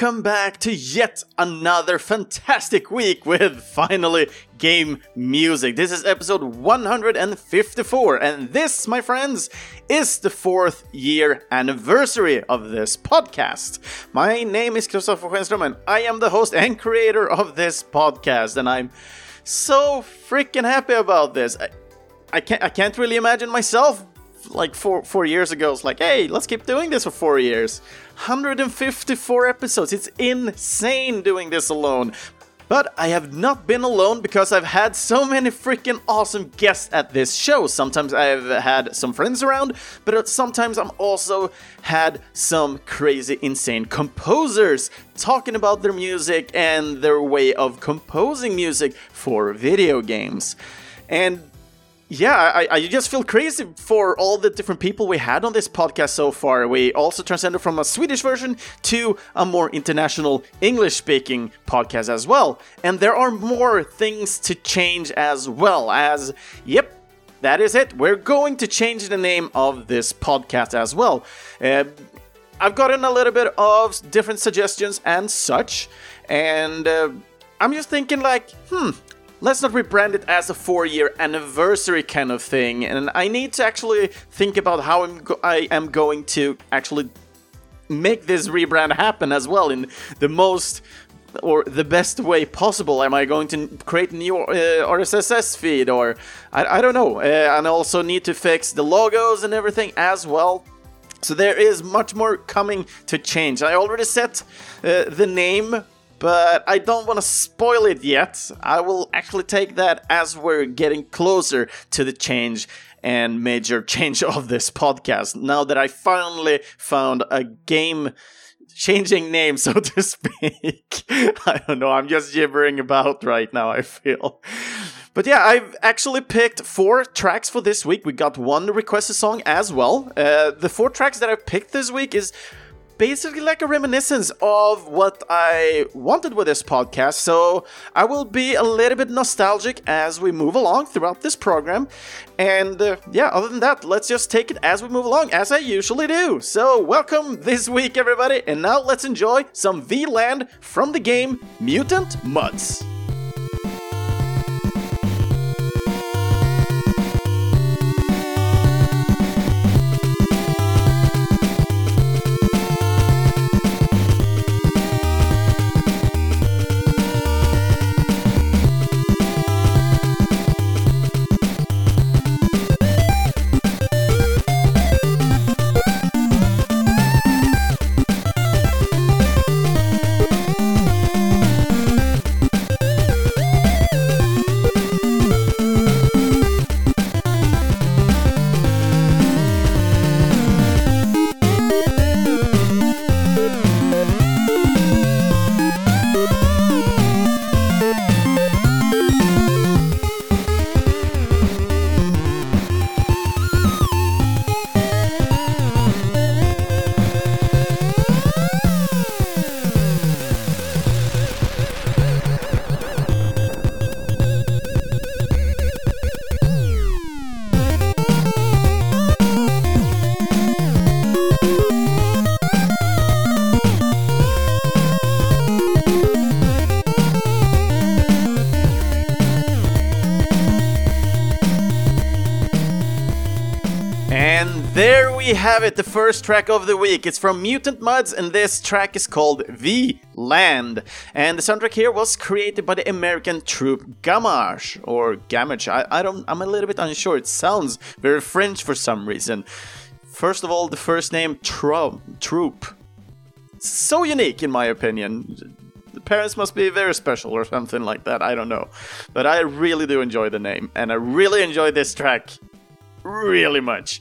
welcome back to yet another fantastic week with finally game music. This is episode 154, and this, my friends, is the fourth year anniversary of this podcast. My name is Christopher Schenström, and I am the host and creator of this podcast, and I'm so freaking happy about this. I, I can't, I can't really imagine myself like four four years ago it's like hey let's keep doing this for four years 154 episodes it's insane doing this alone but I have not been alone because I've had so many freaking awesome guests at this show. Sometimes I've had some friends around, but sometimes I'm also had some crazy, insane composers talking about their music and their way of composing music for video games. And yeah, I, I just feel crazy for all the different people we had on this podcast so far. We also transcended from a Swedish version to a more international English speaking podcast as well. And there are more things to change as well, as, yep, that is it. We're going to change the name of this podcast as well. Uh, I've gotten a little bit of different suggestions and such, and uh, I'm just thinking, like, hmm, let's not rebrand it as a four year anniversary kind of thing. And I need to actually think about how I'm go- I am going to actually make this rebrand happen as well in the most or the best way possible. Am I going to create a new uh, RSS feed or I, I don't know. Uh, and also need to fix the logos and everything as well. So there is much more coming to change. I already set uh, the name but I don't want to spoil it yet. I will actually take that as we're getting closer to the change and major change of this podcast. Now that I finally found a game changing name, so to speak. I don't know, I'm just gibbering about right now, I feel. But yeah, I've actually picked four tracks for this week. We got one requested song as well. Uh, the four tracks that I picked this week is basically like a reminiscence of what I wanted with this podcast. So I will be a little bit nostalgic as we move along throughout this program. And uh, yeah, other than that, let's just take it as we move along, as I usually do. So welcome this week, everybody. And now let's enjoy some VLAND from the game Mutant Mudds. First track of the week. It's from Mutant Mudds, and this track is called V Land. And the soundtrack here was created by the American troupe Gammage, or Gammage. I, I don't, I'm a little bit unsure. It sounds very French for some reason. First of all, the first name Tro- Troupe. So unique, in my opinion. The parents must be very special or something like that. I don't know. But I really do enjoy the name, and I really enjoy this track really much.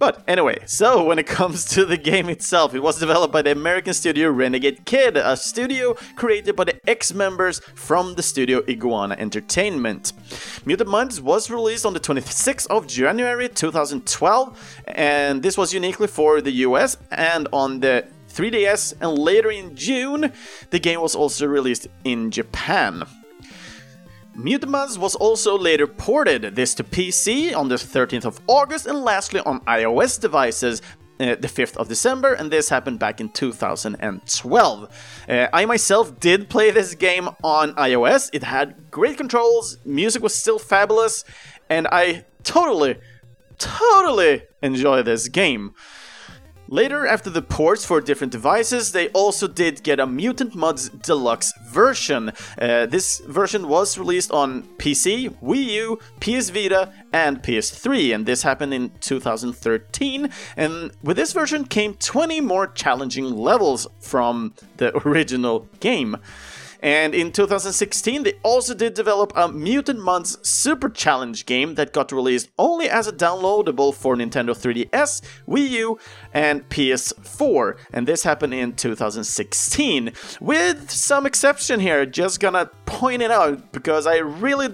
But anyway, so when it comes to the game itself, it was developed by the American studio Renegade Kid, a studio created by the ex members from the studio Iguana Entertainment. Mutant Mudds was released on the 26th of January 2012, and this was uniquely for the US and on the 3DS, and later in June, the game was also released in Japan. Mutants was also later ported this to PC on the 13th of August and lastly on iOS devices uh, the 5th of December, and this happened back in 2012. Uh, I myself did play this game on iOS. It had great controls, music was still fabulous, and I totally, totally enjoy this game. Later, after the ports for different devices, they also did get a Mutant Mudds Deluxe version. Uh, this version was released on PC, Wii U, PS Vita, and PS3, and this happened in 2013. And with this version came 20 more challenging levels from the original game. And in 2016, they also did develop a Mutant Mudds Super Challenge game that got released only as a downloadable for Nintendo 3DS, Wii U, and PS4. And this happened in 2016. With some exception here, just gonna point it out because I really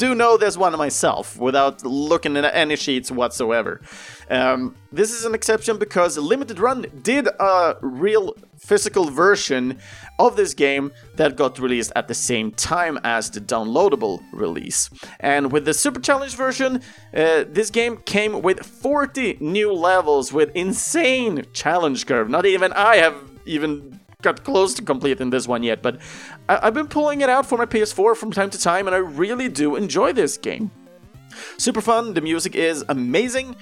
do know this one myself without looking at any sheets whatsoever. Um, this is an exception because Limited Run did a real physical version of this game that got released at the same time as the downloadable release. And with the Super Challenge version, uh, this game came with 40 new levels with insane challenge curve. Not even I have even got close to completing this one yet, but I- have been pulling it out for my PS4 from time to time, and I really do enjoy this game. Super fun, the music is amazing,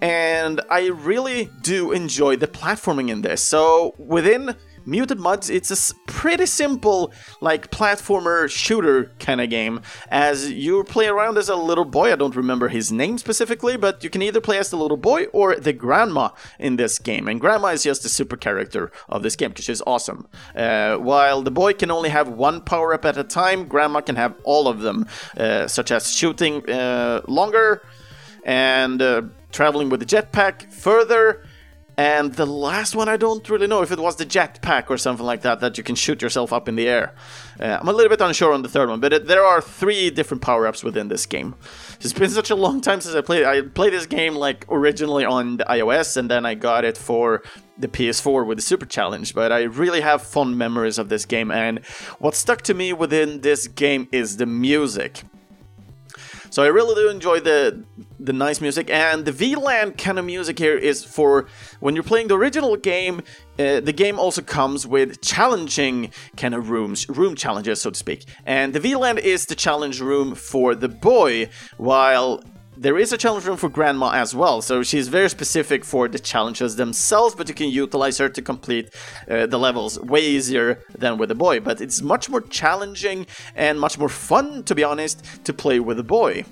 and I really do enjoy the platforming in this. So within Mutant Mudds, it's a pretty simple, like, platformer shooter kind of game. As you play around as a little boy, I don't remember his name specifically, but you can either play as the little boy or the grandma in this game. And grandma is just the super character of this game because she's awesome. Uh, while the boy can only have one power up at a time, grandma can have all of them, uh, such as shooting uh, longer and uh, traveling with the jetpack further and the last one, I don't really know if it was the jetpack or something like that, that you can shoot yourself up in the air. Uh, I'm a little bit unsure on the third one, but it, there are three different power ups within this game. It's been such a long time since I played. I played this game like originally on iOS, and then I got it for the PS4 with the Super Challenge. But I really have fond memories of this game, and what stuck to me within this game is the music. So I really do enjoy the the nice music, and the V Land kind of music here is for when you're playing the original game. Uh, the game also comes with challenging kind of rooms, room challenges, so to speak. And the V Land is the challenge room for the boy, while there is a challenge room for Grandma as well, so she's very specific for the challenges themselves, but you can utilize her to complete uh, the levels way easier than with the boy. But it's much more challenging and much more fun, to be honest, to play with the boy.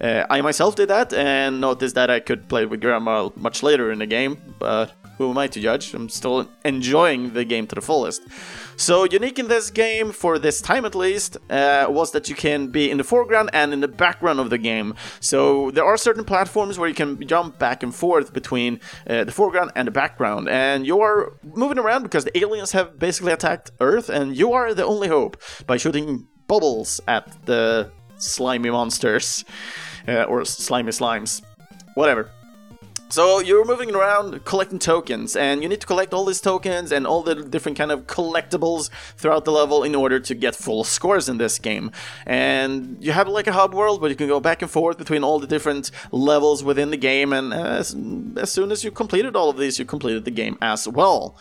Uh, I myself did that and noticed that I could play with Grandma much later in the game, but who am I to judge? I'm still enjoying the game to the fullest. So, unique in this game, for this time at least, uh, was that you can be in the foreground and in the background of the game. So, there are certain platforms where you can jump back and forth between uh, the foreground and the background, and you are moving around because the aliens have basically attacked Earth, and you are the only hope by shooting bubbles at the slimy monsters uh, or slimy slimes, whatever. So you're moving around collecting tokens, and you need to collect all these tokens and all the different kind of collectibles throughout the level in order to get full scores in this game. And you have like a hub world where you can go back and forth between all the different levels within the game, and as, as soon as you completed all of these, you completed the game as well.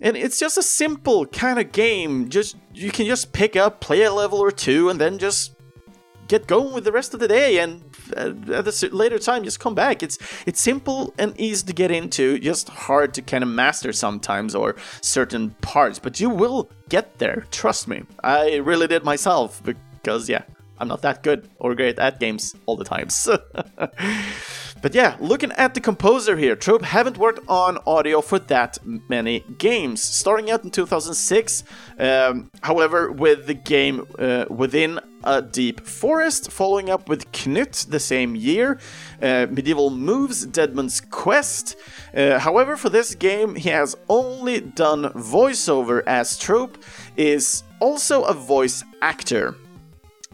And it's just a simple kind of game. Just you can just pick up, play a level or two, and then just get going with the rest of the day and uh, at a later time just come back. It's it's simple and easy to get into just hard to kind of master sometimes or certain parts but you will get there trust me. I really did myself because yeah i'm not that good or great at games all the times But yeah, looking at the composer here, Troupe haven't worked on audio for that many games. Starting out in 2006, um, however, with the game uh, Within a Deep Forest, following up with Knut the same year, uh, Medieval Moves, Deadman's Quest. Uh, however, for this game, he has only done voiceover as Troupe is also a voice actor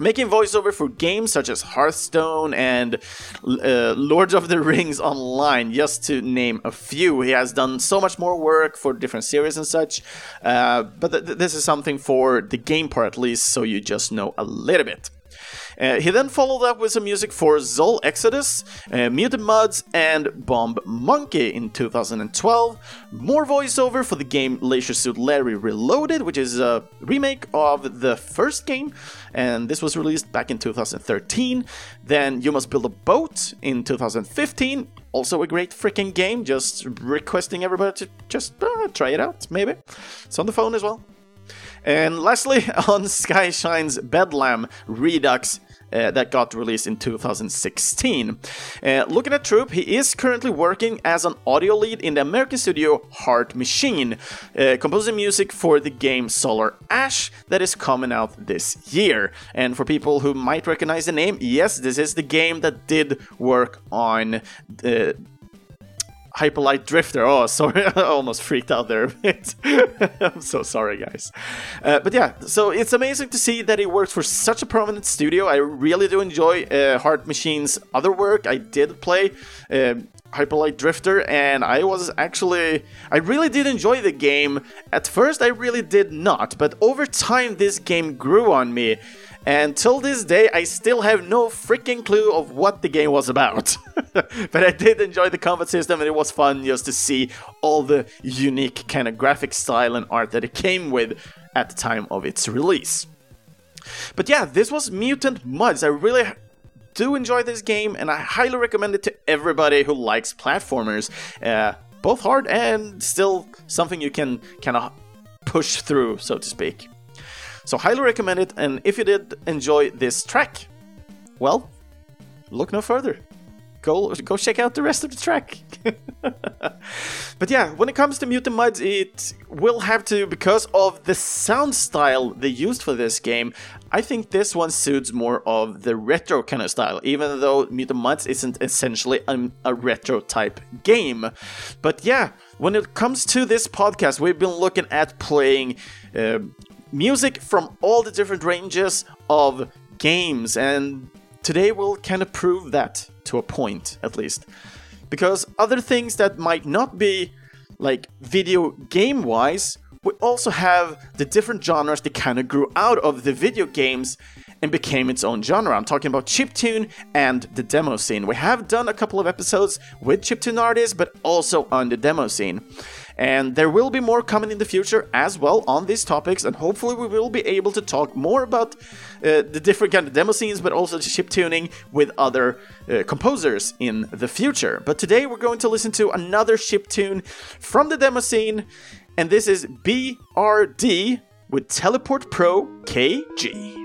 making voiceover for games such as Hearthstone and uh, Lords of the Rings Online, just to name a few. He has done so much more work for different series and such, uh, but th- this is something for the game part at least, so you just know a little bit. Uh, he then followed up with some music for Zol Exodus, uh, Mutant Mudds, and Bomb Monkey in 2012. More voiceover for the game Leisure Suit Larry Reloaded, which is a remake of the first game, and this was released back in 2013. Then You Must Build a Boat in 2015, also a great freaking game, just requesting everybody to just uh, try it out, maybe. It's on the phone as well. And lastly, on Skyshine's Bedlam Redux uh, that got released in 2016. Uh, looking at Troupe, he is currently working as an audio lead in the American studio Heart Machine, uh, composing music for the game Solar Ash that is coming out this year. And for people who might recognize the name, yes, this is the game that did work on the Hyperlight Drifter. Oh, sorry, I almost freaked out there a bit. I'm so sorry, guys. Uh, but yeah, so it's amazing to see that it works for such a prominent studio. I really do enjoy uh, Heart Machine's other work. I did play uh, Hyperlight Drifter, and I was actually. I really did enjoy the game. At first, I really did not, but over time, this game grew on me. And till this day, I still have no freaking clue of what the game was about. but I did enjoy the combat system, and it was fun just to see all the unique kind of graphic style and art that it came with at the time of its release. But yeah, this was Mutant Mudds. I really do enjoy this game, and I highly recommend it to everybody who likes platformers. Uh, both hard and still something you can kind of push through, so to speak. So, highly recommend it, and if you did enjoy this track, well, look no further. Go, go check out the rest of the track. but yeah, when it comes to Mutant Mudds, it will have to, because of the sound style they used for this game, I think this one suits more of the retro kind of style, even though Mutant Mudds isn't essentially a, a retro type game. But yeah, when it comes to this podcast, we've been looking at playing uh, music from all the different ranges of games, and today we'll kind of prove that to a point, at least. Because other things that might not be like video game wise, we also have the different genres that kind of grew out of the video games and became its own genre. I'm talking about chiptune and the demo scene. We have done a couple of episodes with chiptune artists, but also on the demo scene. And there will be more coming in the future as well on these topics, and hopefully we will be able to talk more about uh, the different kind of demo scenes, but also chip tuning with other uh, composers in the future. But today we're going to listen to another chip tune from the demo scene, and this is BRD with Teleport Pro KG.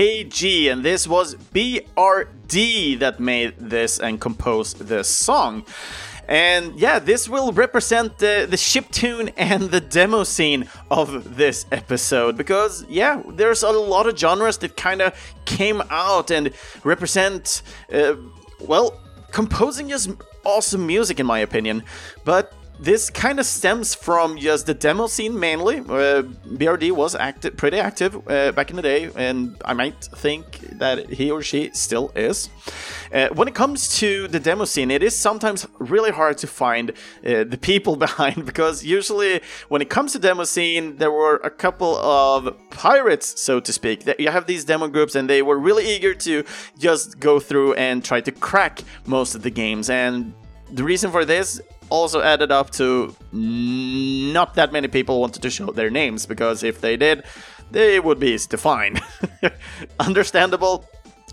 KG, and this was BRD that made this and composed this song. And yeah, this will represent the, the chip tune and the demo scene of this episode because, yeah, there's a lot of genres that kind of came out and represent, uh, well, composing just awesome music in my opinion. But this kind of stems from just the demo scene mainly. Uh, BRD was active, pretty active uh, back in the day, and I might think that he or she still is. Uh, when it comes to the demo scene, it is sometimes really hard to find uh, the people behind because usually when it comes to demo scene, there were a couple of pirates, so to speak. That you have these demo groups, and they were really eager to just go through and try to crack most of the games. And the reason for this also added up to not that many people wanted to show their names because if they did, they would be easy to find. Understandable.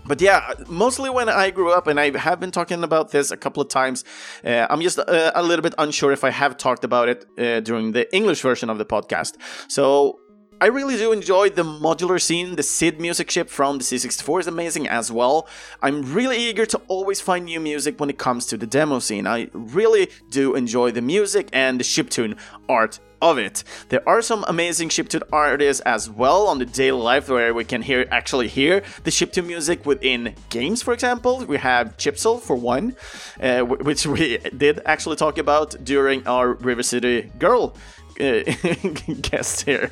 But yeah, mostly when I grew up, and I have been talking about this a couple of times, uh, I'm just uh, a little bit unsure if I have talked about it uh, during the English version of the podcast. So I really do enjoy the modular scene. The SID music chip from the C64 is amazing as well. I'm really eager to always find new music when it comes to the demo scene. I really do enjoy the music and the chiptune art of it. There are some amazing chiptune artists as well on the daily life where we can hear actually hear the chiptune music within games, for example. We have Chipzel for one, uh, which we did actually talk about during our River City Girl uh, guest here,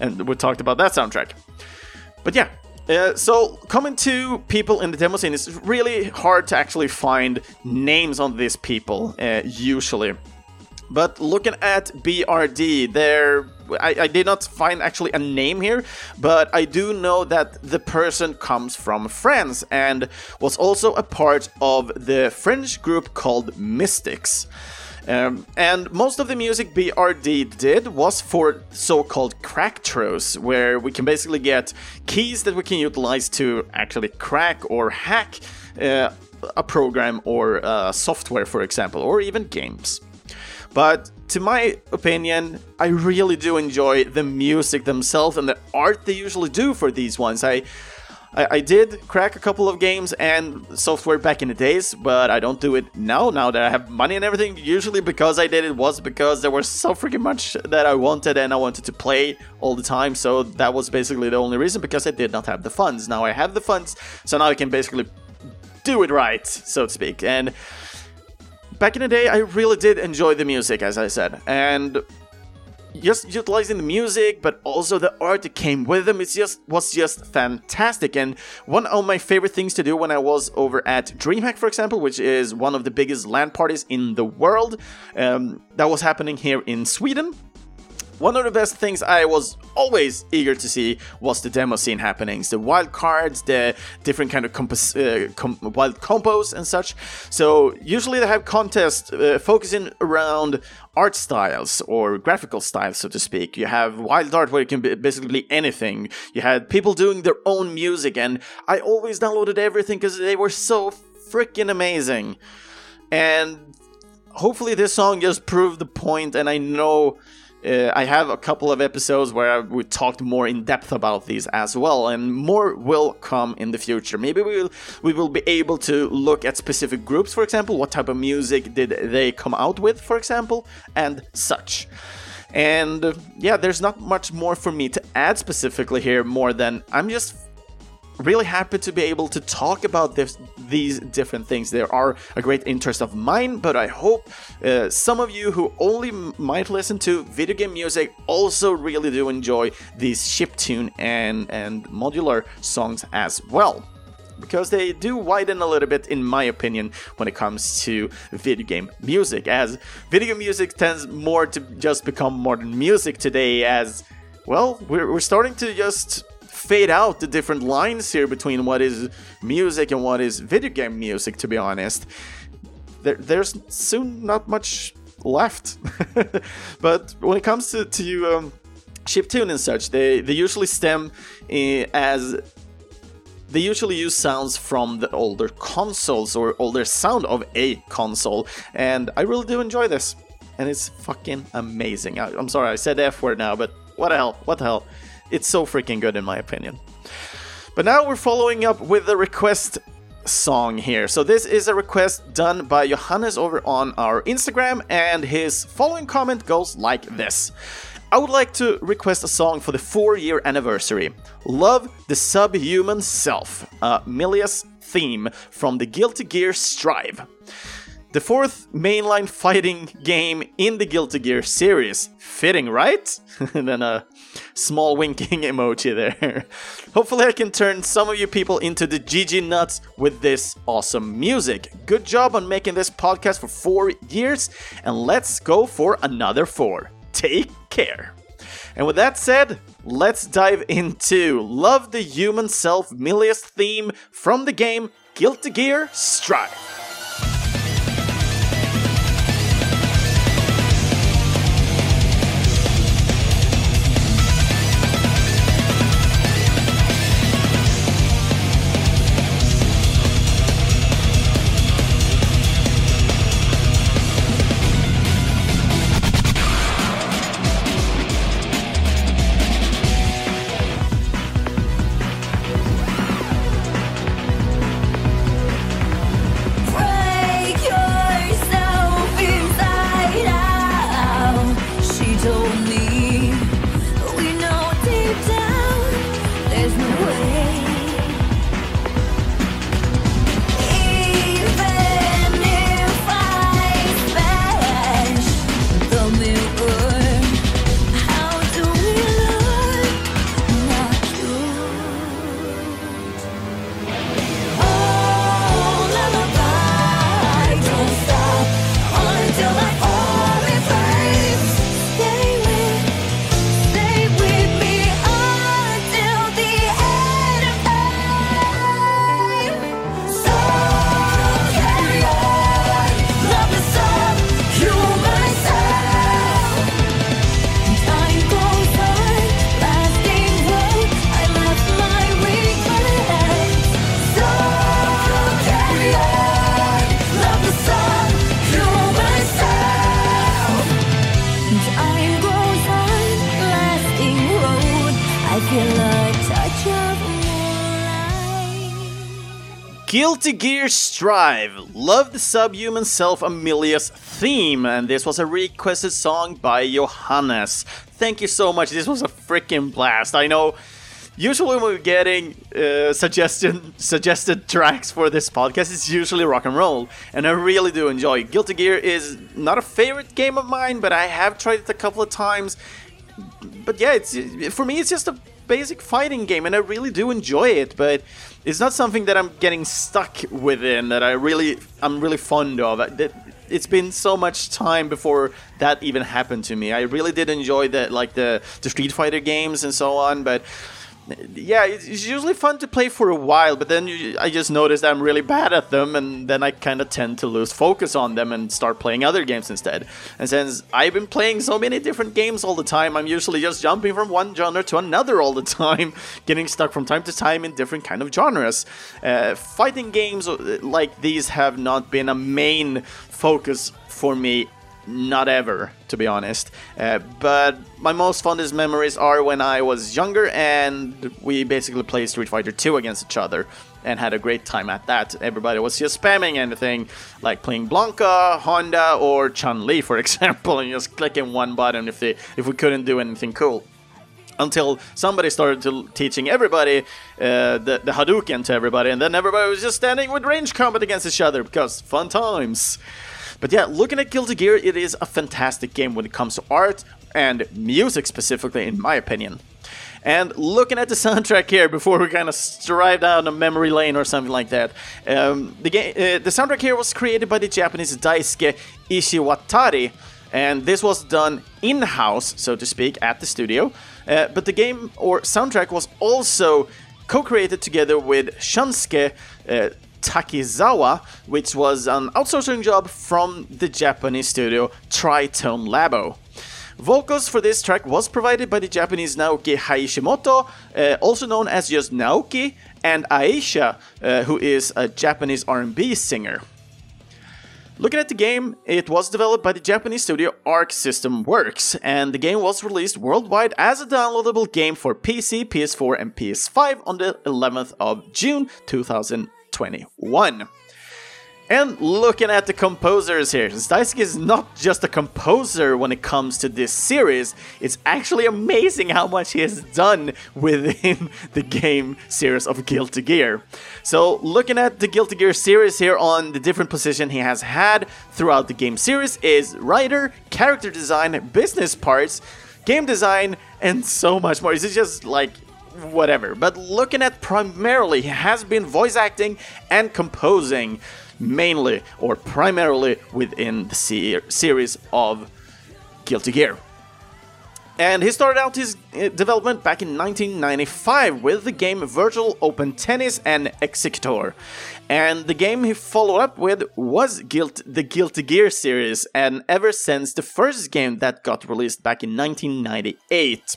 and we talked about that soundtrack. But yeah, uh, so, coming to people in the demo scene, it's really hard to actually find names on these people, uh, usually. But looking at BRD, there, I, I, did not find actually a name here, but I do know that the person comes from France and was also a part of the French group called Mystics. Um, and most of the music BRD did was for so-called cracktros, where we can basically get keys that we can utilize to actually crack or hack uh, a program or uh, software, for example, or even games. But to my opinion, I really do enjoy the music themselves and the art they usually do for these ones. I I, I, did crack a couple of games and software back in the days, but I don't do it now. Now that I have money and everything, usually because I did it was because there was so freaking much that I wanted and I wanted to play all the time. So that was basically the only reason because I did not have the funds. Now I have the funds, so now I can basically do it right, so to speak. And back in the day, I really did enjoy the music, as I said, and just utilizing the music, but also the art that came with them. It just was just fantastic. And one of my favorite things to do when I was over at DreamHack, for example, which is one of the biggest LAN parties in the world, um, that was happening here in Sweden. One of the best things I was always eager to see was the demo scene happenings, the wild cards, the different kind of compos- uh, com- wild compos and such. So usually they have contests uh, focusing around art styles or graphical styles, so to speak. You have wild art where it can be basically anything. You had people doing their own music, and I always downloaded everything because they were so freaking amazing. And hopefully this song just proved the point, and I know uh, I have a couple of episodes where we talked more in depth about these as well, and more will come in the future. Maybe we will we will be able to look at specific groups, for example, what type of music did they come out with, for example, and such. And uh, yeah, there's not much more for me to add specifically here, more than I'm just really happy to be able to talk about this, these different things. They are a great interest of mine, but I hope uh, some of you who only might listen to video game music also really do enjoy these chiptune and, and modular songs as well. Because they do widen a little bit, in my opinion, when it comes to video game music, as video game music tends more to just become modern music today, as well, we're, we're starting to just fade out the different lines here between what is music and what is video game music, to be honest. There, there's soon not much left. but when it comes to, to um, chiptune and such, they, they usually stem uh, as they usually use sounds from the older consoles or older sound of a console, and I really do enjoy this. And it's fucking amazing. I, am sorry I said F word now, but what the hell? What the hell? It's so freaking good in my opinion. But now we're following up with a request song here. So this is a request done by Johannes over on our Instagram, and his following comment goes like this. I would like to request a song for the four year anniversary. Love the Subhuman Self, a Millia's theme from the Guilty Gear Strive. The fourth mainline fighting game in the Guilty Gear series. Fitting, right? and then a small winking emoji there. Hopefully, I can turn some of you people into the GG nuts with this awesome music. Good job on making this podcast for four years, and let's go for another four. Take care. And with that said, let's dive into Love the Human Self Millia's theme from the game Guilty Gear Strive. Guilty Gear Strive. Love the subhuman self Amelia's theme, and this was a requested song by Johannes. Thank you so much. This was a freaking blast. I know. Usually, when we're getting uh, suggested suggested tracks for this podcast, it's usually rock and roll, and I really do enjoy. Guilty Gear is not a favorite game of mine, but I have tried it a couple of times. But yeah, it's for me, it's just a basic fighting game, and I really do enjoy it. But it's not something that I'm getting stuck within that I really I'm really fond of. It's been so much time before that even happened to me. I really did enjoy the like the the Street Fighter games and so on, but yeah, it's usually fun to play for a while, but then you, I just noticed I'm really bad at them, and then I kind of tend to lose focus on them and start playing other games instead. And since I've been playing so many different games all the time, I'm usually just jumping from one genre to another all the time, getting stuck from time to time in different kind of genres. Uh, fighting games uh, like these have not been a main focus for me not ever, to be honest. Uh, but my most fondest memories are when I was younger and we basically played Street Fighter 2 against each other and had a great time at that. Everybody was just spamming anything like playing Blanka, Honda, or Chun Li, for example, and just clicking one button if they if we couldn't do anything cool. Until somebody started to teaching everybody uh, the, the Hadouken to everybody, and then everybody was just standing with range combat against each other because fun times. But yeah, looking at Guilty Gear, it is a fantastic game when it comes to art and music specifically, in my opinion. And looking at the soundtrack here, before we kind of stride down a memory lane or something like that, um, the, game, uh, the soundtrack here was created by the Japanese Daisuke Ishiwatari, and this was done in-house, so to speak, at the studio. Uh, but the game or soundtrack was also co-created together with Shunsuke uh, Takizawa, which was an outsourcing job from the Japanese studio Tritone Labo. Vocals for this track was provided by the Japanese Naoki Hashimoto, uh, also known as just Naoki, and Aisha, uh, who is a Japanese R&B singer. Looking at the game, it was developed by the Japanese studio Arc System Works, and the game was released worldwide as a downloadable game for PC, PS4, and PS5 on the 11th of June 2000. 2021. And looking at the composers here, Daisuke is not just a composer when it comes to this series, it's actually amazing how much he has done within the game series of Guilty Gear. So, looking at the Guilty Gear series here on the different position he has had throughout the game series is writer, character design, business parts, game design, and so much more. It's just like whatever. But looking at primarily, he has been voice acting and composing mainly or primarily within the se- series of Guilty Gear. And he started out his uh, development back in 1995 with the game Virtual Open Tennis and Executor. And the game he followed up with was Guilt, the Guilty Gear series, and ever since the first game that got released back in 1998.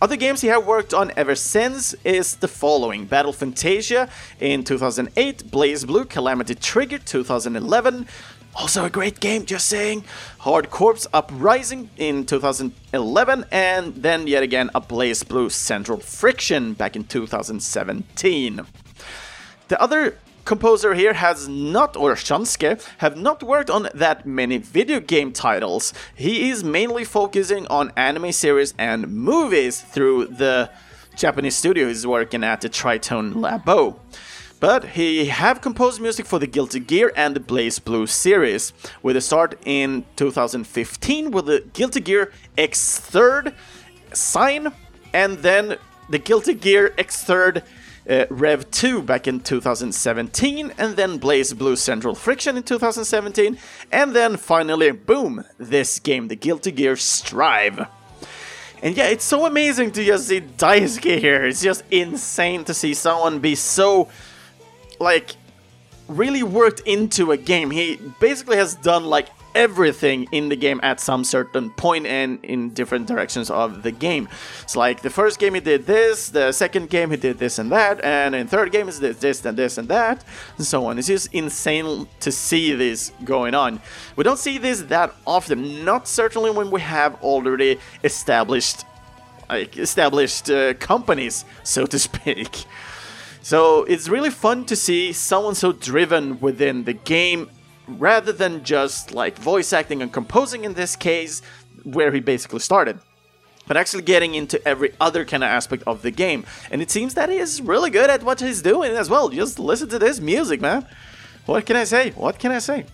Other games he has worked on ever since is the following Battle Fantasia in 2008, BlazBlue, Calamity Trigger 2011, also a great game, just saying. Hard Corps Uprising in 2011, and then yet again a BlazBlue Central Friction back in 2017. The other composer here has not, or have not worked on that many video game titles. He is mainly focusing on anime series and movies through the Japanese studio he's working at, the Tritone Labo. But he have composed music for the Guilty Gear and the BlazBlue series, with a start in 2015 with the Guilty Gear Xrd Sign, and then the Guilty Gear Xrd uh, Rev 2 back in 2017, and then BlazBlue Central Friction in 2017, and then finally, boom, this game, the Guilty Gear Strive. And yeah, it's so amazing to just see Daisuke here. It's just insane to see someone be so like really worked into a game. He basically has done like everything in the game at some certain point and in different directions of the game. It's like the first game he did this, the second game he did this and that, and in third game he did this and this and that, and so on. It's just insane to see this going on. We don't see this that often, not certainly when we have already established like established uh, companies, so to speak. So it's really fun to see someone so driven within the game rather than just like voice acting and composing in this case, where he basically started. But actually getting into every other kind of aspect of the game. And it seems that he is really good at what he's doing as well. Just listen to this music, man. What can I say? What can I say?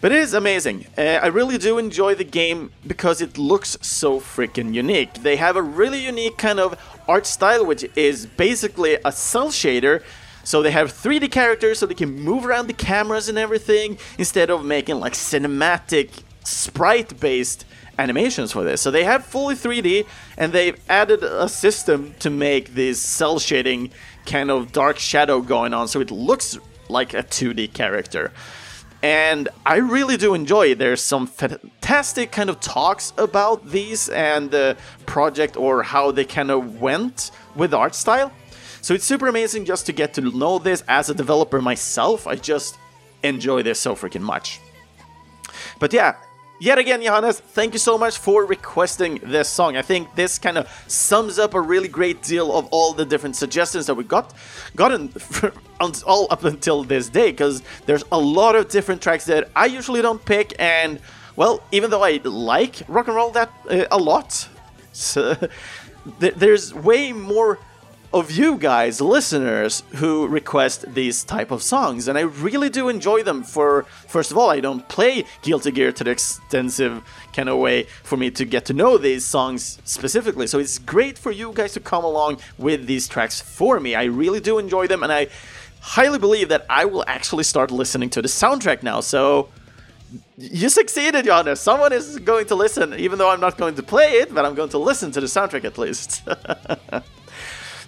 But it is amazing. Uh, I really do enjoy the game because it looks so freaking unique. They have a really unique kind of art style, which is basically a cel shader. So they have 3D characters so they can move around the cameras and everything instead of making like cinematic sprite based animations for this. So they have fully 3D and they've added a system to make this cel shading kind of dark shadow going on so it looks like a 2D character and I really do enjoy it. There's some fantastic kind of talks about these and the project or how they kind of went with art style. So it's super amazing just to get to know this as a developer myself. I just enjoy this so freaking much. But yeah, Yet again, Johannes, thank you so much for requesting this song. I think this kind of sums up a really great deal of all the different suggestions that we got gotten all up until this day, because there's a lot of different tracks that I usually don't pick, and well, even though I like rock and roll that uh, a lot, so, th- there's way more of you guys, listeners, who request these type of songs, and I really do enjoy them. For first of all, I don't play Guilty Gear to the extensive kind of way for me to get to know these songs specifically. So it's great for you guys to come along with these tracks for me. I really do enjoy them, and I highly believe that I will actually start listening to the soundtrack now. So you succeeded, Johannes. Someone is going to listen, even though I'm not going to play it, but I'm going to listen to the soundtrack at least.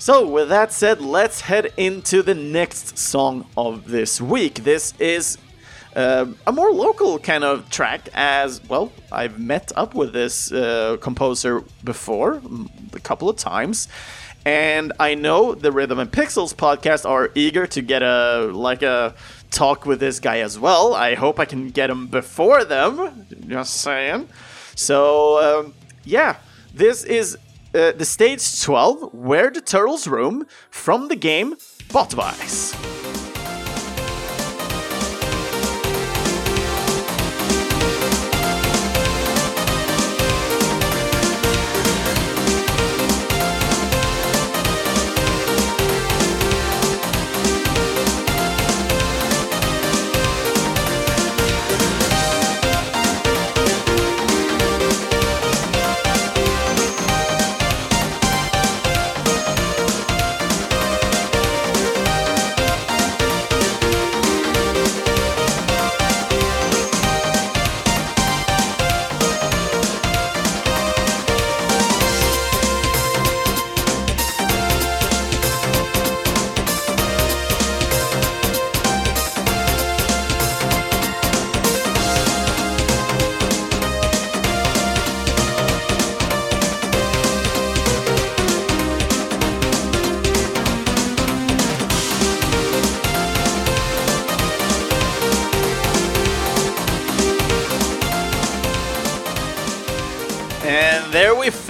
So, with that said, let's head into the next song of this week. This is uh, a more local kind of track, as well, I've met up with this uh, composer before a couple of times. And I know the Rhythm and Pixels podcast are eager to get a like a talk with this guy as well. I hope I can get him before them. Just saying. So um, yeah, this is uh, the stage 12, Where the Turtles Roam, from the game Bot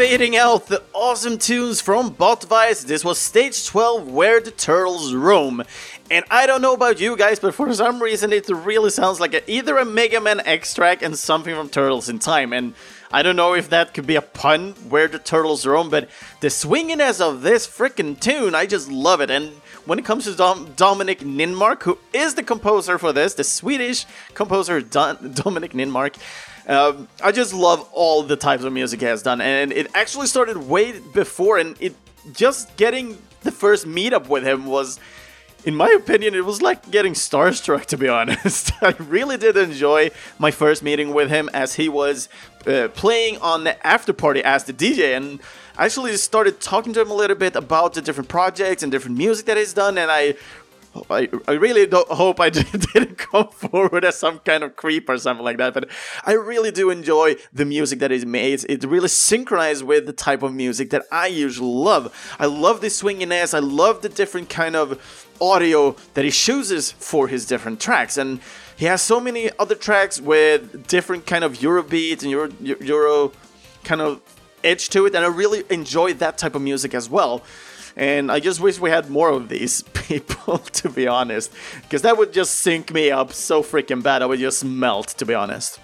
fading out the awesome tunes from Botvice. This was stage 12 Where the Turtles Roam. And I don't know about you guys, but for some reason it really sounds like a, either a Mega Man X track and something from Turtles in Time. And I don't know if that could be a pun, Where the Turtles Roam, but the swinginess of this freaking tune, I just love it. And when it comes to Dom- Dominic Ninmark, who is the composer for this, the Swedish composer Don- Dominic Ninmark, um, I just love all the types of music he has done, and it actually started way before, and it just getting the first meetup with him was, in my opinion, it was like getting starstruck. To be honest, I really did enjoy my first meeting with him as he was uh, playing on the after party as the DJ, and actually started talking to him a little bit about the different projects and different music that he's done, and I I, I really don't hope I didn't come forward as some kind of creep or something like that, but I really do enjoy the music that is made. It really synchronized with the type of music that I usually love. I love the swinginess, I love the different kind of audio that he chooses for his different tracks, and he has so many other tracks with different kind of Euro beats and Euro, Euro kind of edge to it, and I really enjoy that type of music as well. And I just wish we had more of these people, to be honest. Because that would just sink me up so freaking bad, I would just melt, to be honest.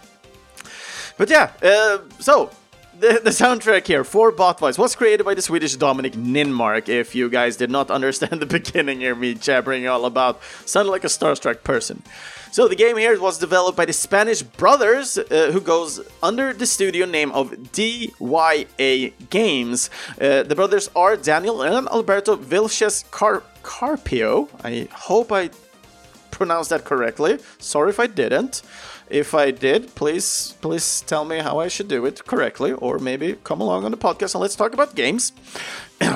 But yeah, uh, so the, the soundtrack here for Botvice was created by the Swedish Dominic Ninmark. If you guys did not understand the beginning here, me jabbering all about, sounded like a starstruck person. So the game here was developed by the Spanish brothers, uh, who goes under the studio name of DYA Games. Uh, the brothers are Daniel and Alberto Vilches Car- Carpio. I hope I pronounced that correctly. Sorry if I didn't. If I did, please please tell me how I should do it correctly, or maybe come along on the podcast and let's talk about games.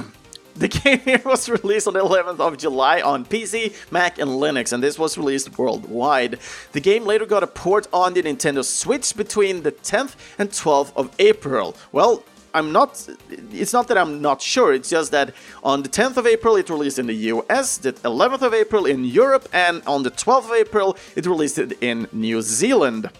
The game here was released on the 11th of July on PC, Mac, and Linux, and this was released worldwide. The game later got a port on the Nintendo Switch between the 10th and 12th of April. Well, I'm not. It's not that I'm not sure. It's just that on the 10th of April it released in the US, the 11th of April in Europe, and on the 12th of April it released it in New Zealand.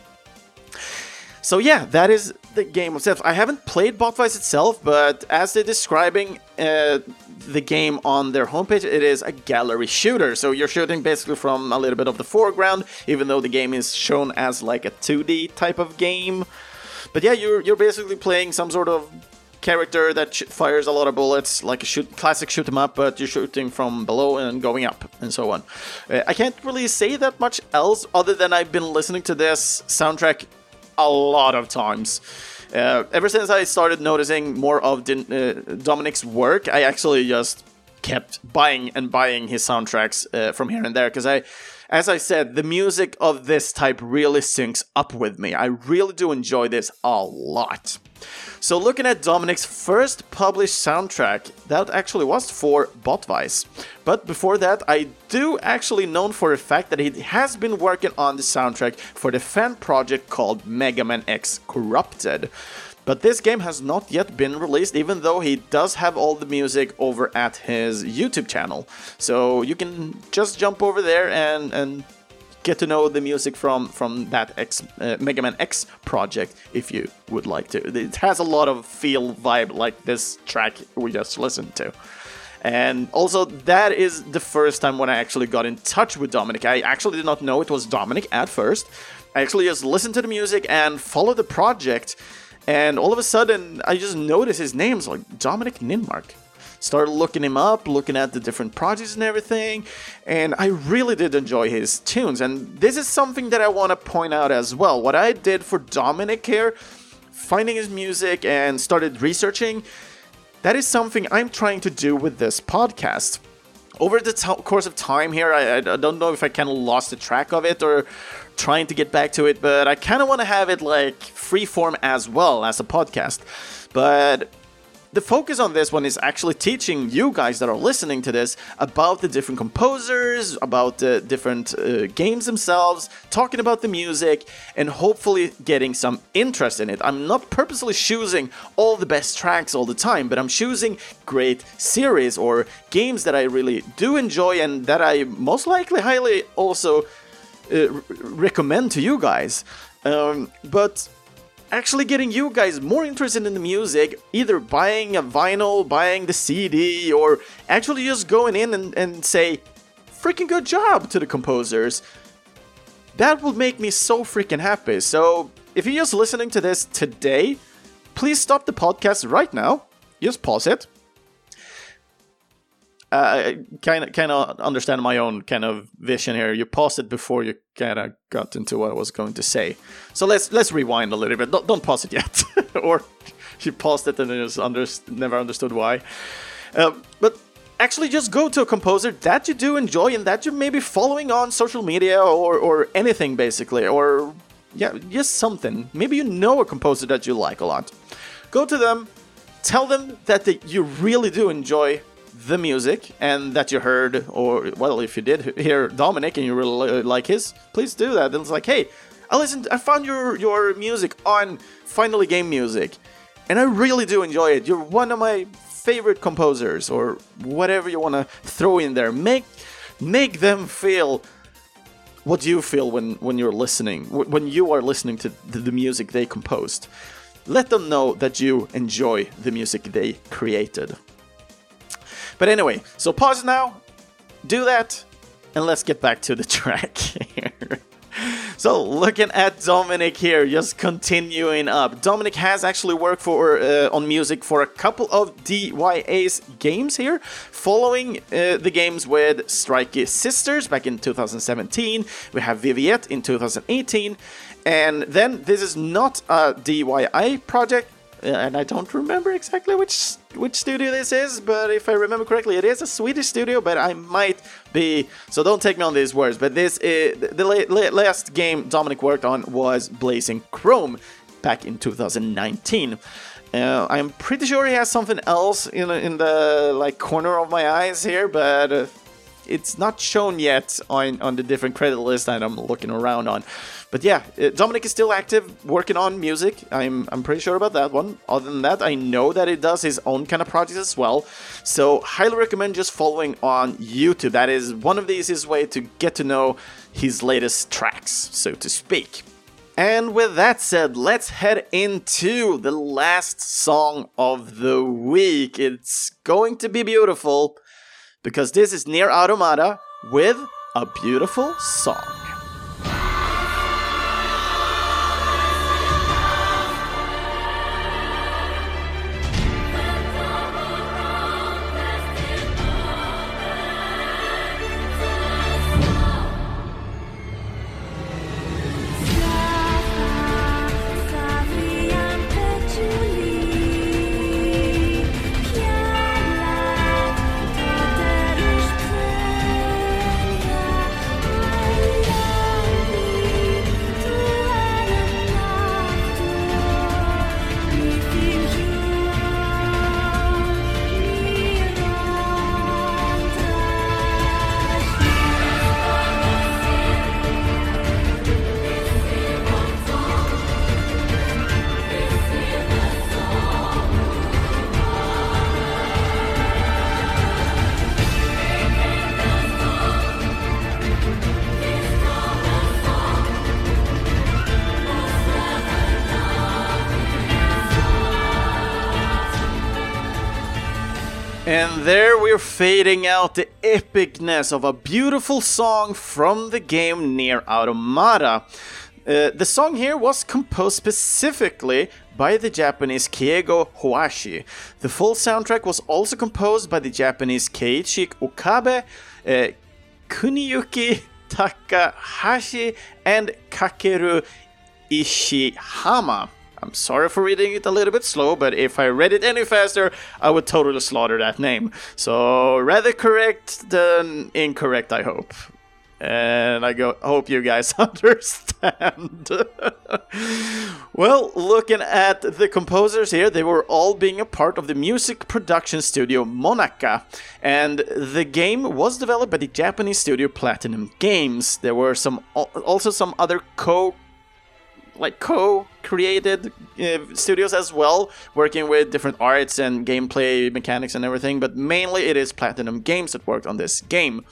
So yeah, that is the game itself. I haven't played Botvice itself, but as they're describing uh, the game on their homepage, it is a gallery shooter. So you're shooting basically from a little bit of the foreground, even though the game is shown as like a 2D type of game. But yeah, you're you're basically playing some sort of character that sh- fires a lot of bullets, like a shoot, classic shoot 'em up, but you're shooting from below and going up, and so on. Uh, I can't really say that much else, other than I've been listening to this soundtrack a lot of times. Uh, ever since I started noticing more of Din- uh, Dominic's work, I actually just kept buying and buying his soundtracks uh, from here and there because I, as I said, the music of this type really syncs up with me. I really do enjoy this a lot. So looking at Dominic's first published soundtrack, that actually was for Botvice. But before that, I do actually know for a fact that he has been working on the soundtrack for the fan project called Mega Man X Corrupted. But this game has not yet been released, even though he does have all the music over at his YouTube channel. So you can just jump over there and, and get to know the music from from that X uh, Mega Man X project if you would like to. It has a lot of feel vibe like this track we just listened to. And also, that is the first time when I actually got in touch with Dominic. I actually did not know it was Dominic at first. I actually just listened to the music and followed the project and all of a sudden, I just noticed his name's like Dominic Ninmark. Started looking him up, looking at the different projects and everything, and I really did enjoy his tunes. And this is something that I want to point out as well. What I did for Dominic here, finding his music and started researching, that is something I'm trying to do with this podcast over the t- course of time here, I, I, don't know if I kind of lost the track of it or trying to get back to it, but I kind of want to have it like free form as well as a podcast. But the focus on this one is actually teaching you guys that are listening to this about the different composers, about the different uh, games themselves, talking about the music, and hopefully getting some interest in it. I'm not purposely choosing all the best tracks all the time, but I'm choosing great series or games that I really do enjoy and that I most likely highly also uh, recommend to you guys. Um, but actually getting you guys more interested in the music, either buying a vinyl, buying the CD, or actually just going in and, and say, freaking good job to the composers. That would make me so freaking happy. So, if you're just listening to this today, please stop the podcast right now. Just pause it. Uh, kind of, kind of understand my own kind of vision here. You paused it before you kind of got into what I was going to say. So let's let's rewind a little bit. Don't, don't pause it yet, or you paused it and just under, never understood why. Um, but actually, just go to a composer that you do enjoy and that you're maybe following on social media or or anything basically, or yeah, just something. Maybe you know a composer that you like a lot. Go to them, tell them that you really do enjoy the music and that you heard, or well, if you did hear Dominic and you really like his, please do that. And it's like, hey, I listened, I found your your music on Finally Game Music, and I really do enjoy it. You're one of my favorite composers, or whatever you want to throw in there. Make make them feel what you feel when when you're listening, when you are listening to the music they composed. Let them know that you enjoy the music they created. But anyway, so pause now, do that, and let's get back to the track here. So, looking at Dominic here, just continuing up. Dominic has actually worked for uh, on music for a couple of DYA's games here, following uh, the games with Strikey Sisters back in 2017. We have Viviette in 2018, and then this is not a DYA project, and I don't remember exactly which which studio this is, but if I remember correctly, it is a Swedish studio, but I might be so don't take me on these words. But this is, the la- last game Dominic worked on was Blazing Chrome back in 2019. Uh, I'm pretty sure he has something else in in the like corner of my eyes here, but uh, it's not shown yet on on the different credit list that I'm looking around on. But yeah, uh, Dominic is still active, working on music. I'm I'm pretty sure about that one. Other than that, I know that he does his own kind of projects as well. So highly recommend just following on YouTube. That is one of the easiest way to get to know his latest tracks, so to speak. And with that said, let's head into the last song of the week. It's going to be beautiful because this is NieR Automata with a beautiful song. We're fading out the epicness of a beautiful song from the game NieR Automata. Uh, the song here was composed specifically by the Japanese Keigo Hoashi. The full soundtrack was also composed by the Japanese Keiichi Okabe, uh, Kuniyuki Takahashi, and Kakeru Ishihama. I'm sorry for reading it a little bit slow, but if I read it any faster, I would totally slaughter that name. So rather correct than incorrect, I hope. And I go, hope you guys understand. well, looking at the composers here, they were all being a part of the music production studio MONACA, and the game was developed by the Japanese studio Platinum Games. There were some also some other co like co-created uh, studios as well, working with different arts and gameplay mechanics and everything. But mainly, it is Platinum Games that worked on this game.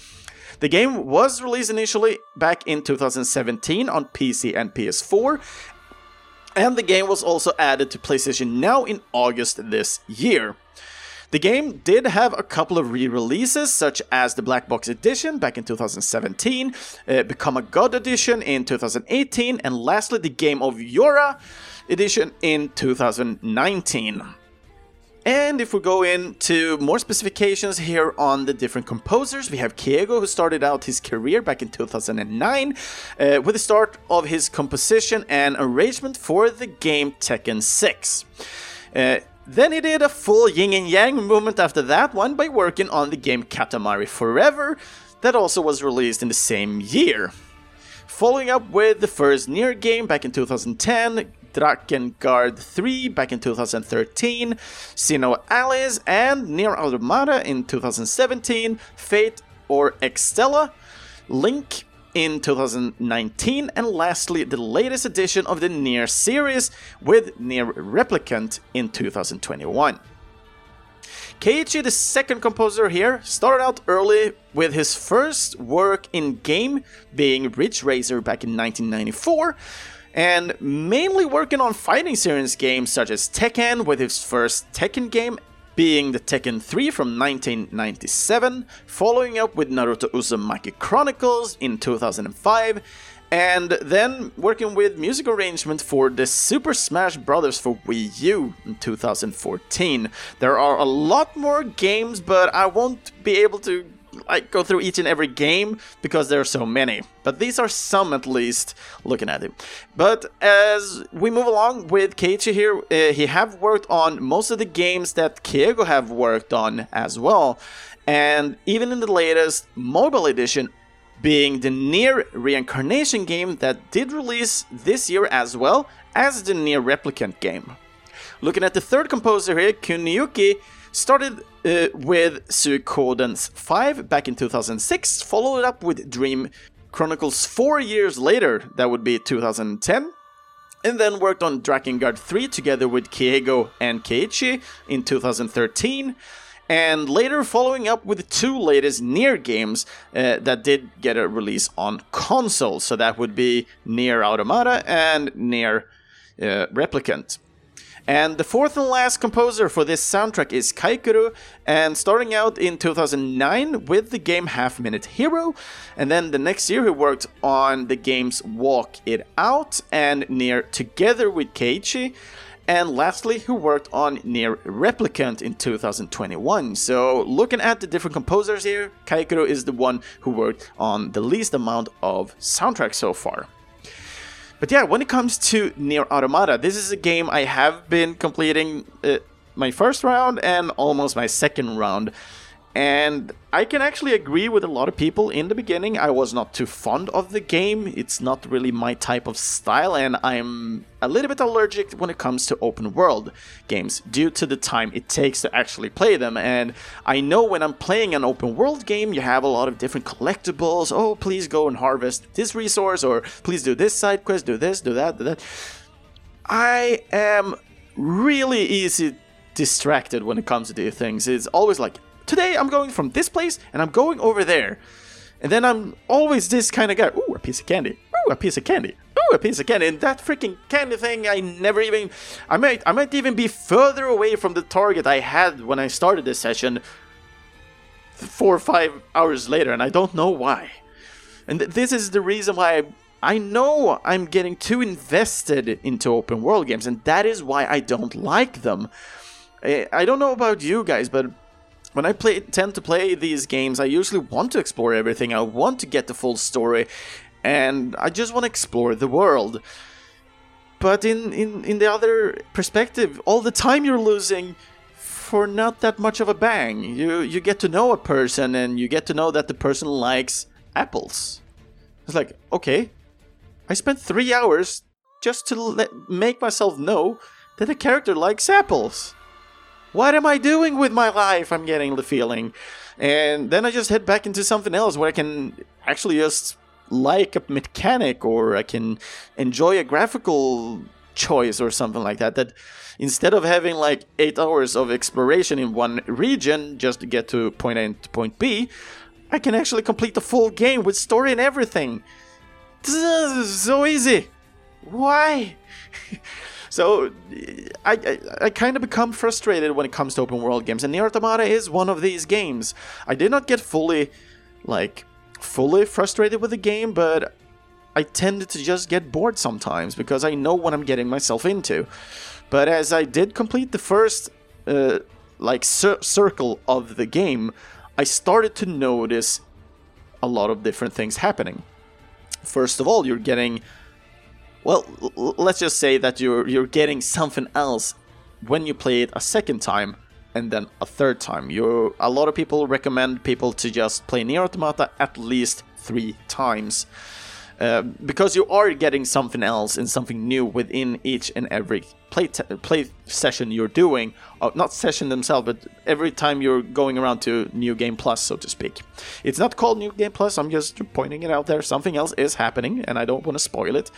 The game was released initially back in 2017 on PC and PS4, And the game was also added to PlayStation Now in August this year. The game did have a couple of re releases, such as the Black Box Edition back in 2017, uh, Become a God Edition in 2018, and lastly, the Game of YoRHa Edition in 2019. And if we go into more specifications here on the different composers, we have Keigo, who started out his career back in 2009 uh, with the start of his composition and arrangement for the game Tekken 6. Uh, then he did a full yin and yang movement after that one by working on the game Katamari Forever, that also was released in the same year. Following up with the first NieR game back in 2010, Drakengard 3 back in 2013, SINoALICE and NieR Automata in 2017, Fate or Extella, Link in 2019, and lastly, the latest edition of the NieR series with NieR Replicant in 2021. Keiichi, the second composer here, started out early with his first work in game being Ridge Racer back in 1994, and mainly working on fighting series games such as Tekken with his first Tekken game being the Tekken 3 from 1997, following up with Naruto Uzumaki Chronicles in 2005, and then working with music arrangement for the Super Smash Bros. for Wii U in 2014. There are a lot more games, but I won't be able to like go through each and every game because there are so many. But these are some at least looking at it. But as we move along with Keiichi here, uh, he have worked on most of the games that Keigo have worked on as well. And even in the latest mobile edition, being the NieR Reincarnation game that did release this year as well as the NieR Replicant game. Looking at the third composer here, Kuniyuki, started uh, with Suikoden's 5 back in 2006, followed up with Dream Chronicles 4 years later, that would be 2010, and then worked on Drakengard 3 together with Keigo and Keiichi in 2013 and later following up with two latest NieR games uh, that did get a release on console. So that would be NieR Automata and NieR uh, Replicant. And the fourth and last composer for this soundtrack is Kaikuru, and starting out in 2009 with the game Half Minute Hero, and then the next year he worked on the games Walk It Out and NieR together with Keiichi, and lastly, who worked on NieR Replicant in 2021. So, looking at the different composers here, Kaikuru is the one who worked on the least amount of soundtracks so far. But yeah, when it comes to NieR Automata, this is a game I have been completing uh, my first round and almost my second round. And I can actually agree with a lot of people in the beginning. I was not too fond of the game. It's not really my type of style, and I'm a little bit allergic when it comes to open world games due to the time it takes to actually play them. And I know when I'm playing an open world game, you have a lot of different collectibles. Oh, please go and harvest this resource, or please do this side quest, do this, do that, do that. I am really easy distracted when it comes to these things. It's always like, today I'm going from this place and I'm going over there. And then I'm always this kind of guy. Ooh, a piece of candy. Ooh, a piece of candy. Ooh, a piece of candy. And that freaking candy thing, I never even. I might, I might even be further away from the target I had when I started this session. Four or five hours later, and I don't know why. And th- this is the reason why I, I know I'm getting too invested into open world games, and that is why I don't like them. I, eh, I don't know about you guys, but when I play tend to play these games, I usually want to explore everything. I want to get the full story, and I just want to explore the world. But in, in, in the other perspective, all the time you're losing for not that much of a bang. You you get to know a person and you get to know that the person likes apples. It's like, okay, I spent three hours just to let, make myself know that a character likes apples. What am I doing with my life? I'm getting the feeling. And then I just head back into something else where I can actually just like a mechanic or I can enjoy a graphical choice or something like that. That instead of having like eight hours of exploration in one region just to get to point A to point B, I can actually complete the full game with story and everything. This is so easy. why? so I, I, I kind of become frustrated when it comes to open world games, and Nier Automata is one of these games. I did not get fully, like, fully frustrated with the game, but I tended to just get bored sometimes because I know what I'm getting myself into. But as I did complete the first, uh, like, cir- circle of the game, I started to notice a lot of different things happening. First of all, you're getting well, let's just say that you're you're getting something else when you play it a second time and then a third time. You a lot of people recommend people to just play Nier Automata at least three times. Uh, because you are getting something else and something new within each and every play play session you're doing. Uh, not session themselves, but every time you're going around to New Game Plus, so to speak. It's not called New Game Plus. I'm just pointing it out there. Something else is happening, and I don't want to spoil it.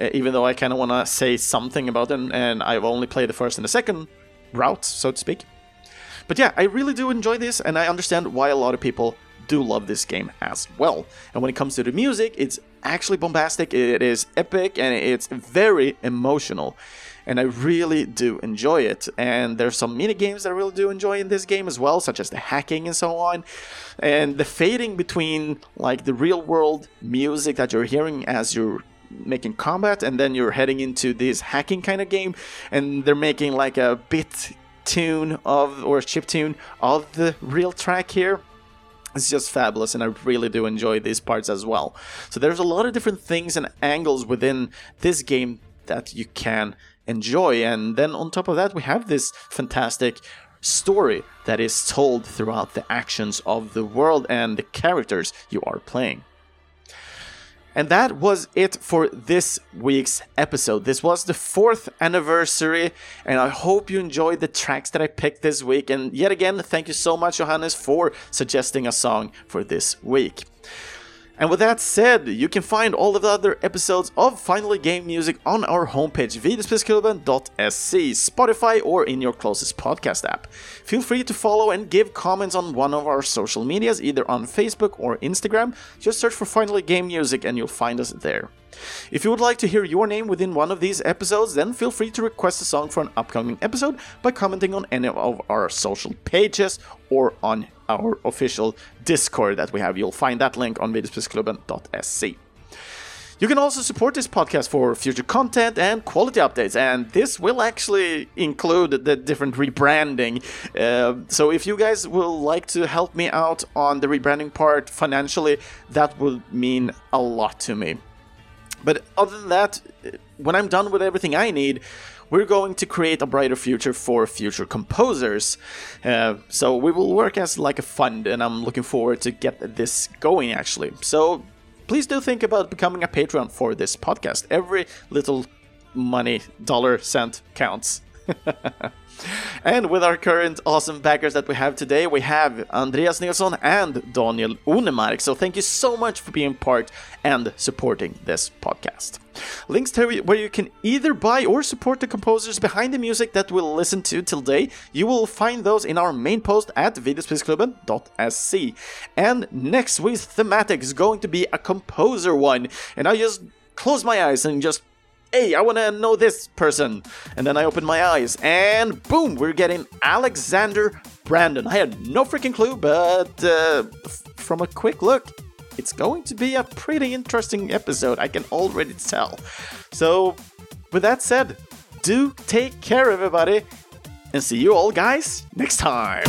Uh, even though I kind of want to say something about it, and I've only played the first and the second route, so to speak. But yeah, I really do enjoy this, and I understand why a lot of people do love this game as well. And when it comes to the music, it's actually bombastic, it is epic, and it's very emotional. And I really do enjoy it. And there's some mini games that I really do enjoy in this game as well, such as the hacking and so on. And the fading between like the real world music that you're hearing as you're making combat and then you're heading into this hacking kind of game and they're making like a bit tune of or a chip tune of the real track here it's just fabulous and i really do enjoy these parts as well. So there's a lot of different things and angles within this game that you can enjoy and then on top of that we have this fantastic story that is told throughout the actions of the world and the characters you are playing and that was it for this week's episode. This was the fourth anniversary, and I hope you enjoyed the tracks that I picked this week. And yet again, thank you so much, Johannes, for suggesting a song for this week. And with that said, you can find all of the other episodes of Finally Game Music on our homepage, videospelsklubben.se, Spotify, or in your closest podcast app. Feel free to follow and give comments on one of our social medias, either on Facebook or Instagram. Just search for Finally Game Music and you'll find us there. If you would like to hear your name within one of these episodes, then feel free to request a song for an upcoming episode by commenting on any of our social pages or on our official Discord that we have. You'll find that link on videospelsklubben.se. You can also support this podcast for future content and quality updates, and this will actually include the different rebranding. Uh, so, if you guys will like to help me out on the rebranding part financially, that would mean a lot to me. But other than that, when I'm done with everything I need, we're going to create a brighter future for future composers. Uh, so we will work as like a fund, and I'm looking forward to get this going actually. So please do think about becoming a Patreon for this podcast. Every little money, dollar, cent counts. and with our current awesome backers that we have today, we have Andreas Nilsson and Daniel Unemark. So thank you so much for being part and supporting this podcast. Links to where you can either buy or support the composers behind the music that we'll listen to today, you will find those in our main post at videospelsklubben.se. And next week's thematic is going to be a composer one, and I just close my eyes and just hey, I want to know this person. And then I open my eyes, and boom, we're getting Alexander Brandon. I had no freaking clue, but uh, from a quick look, it's going to be a pretty interesting episode, I can already tell. So, with that said, do take care, everybody, and see you all guys next time.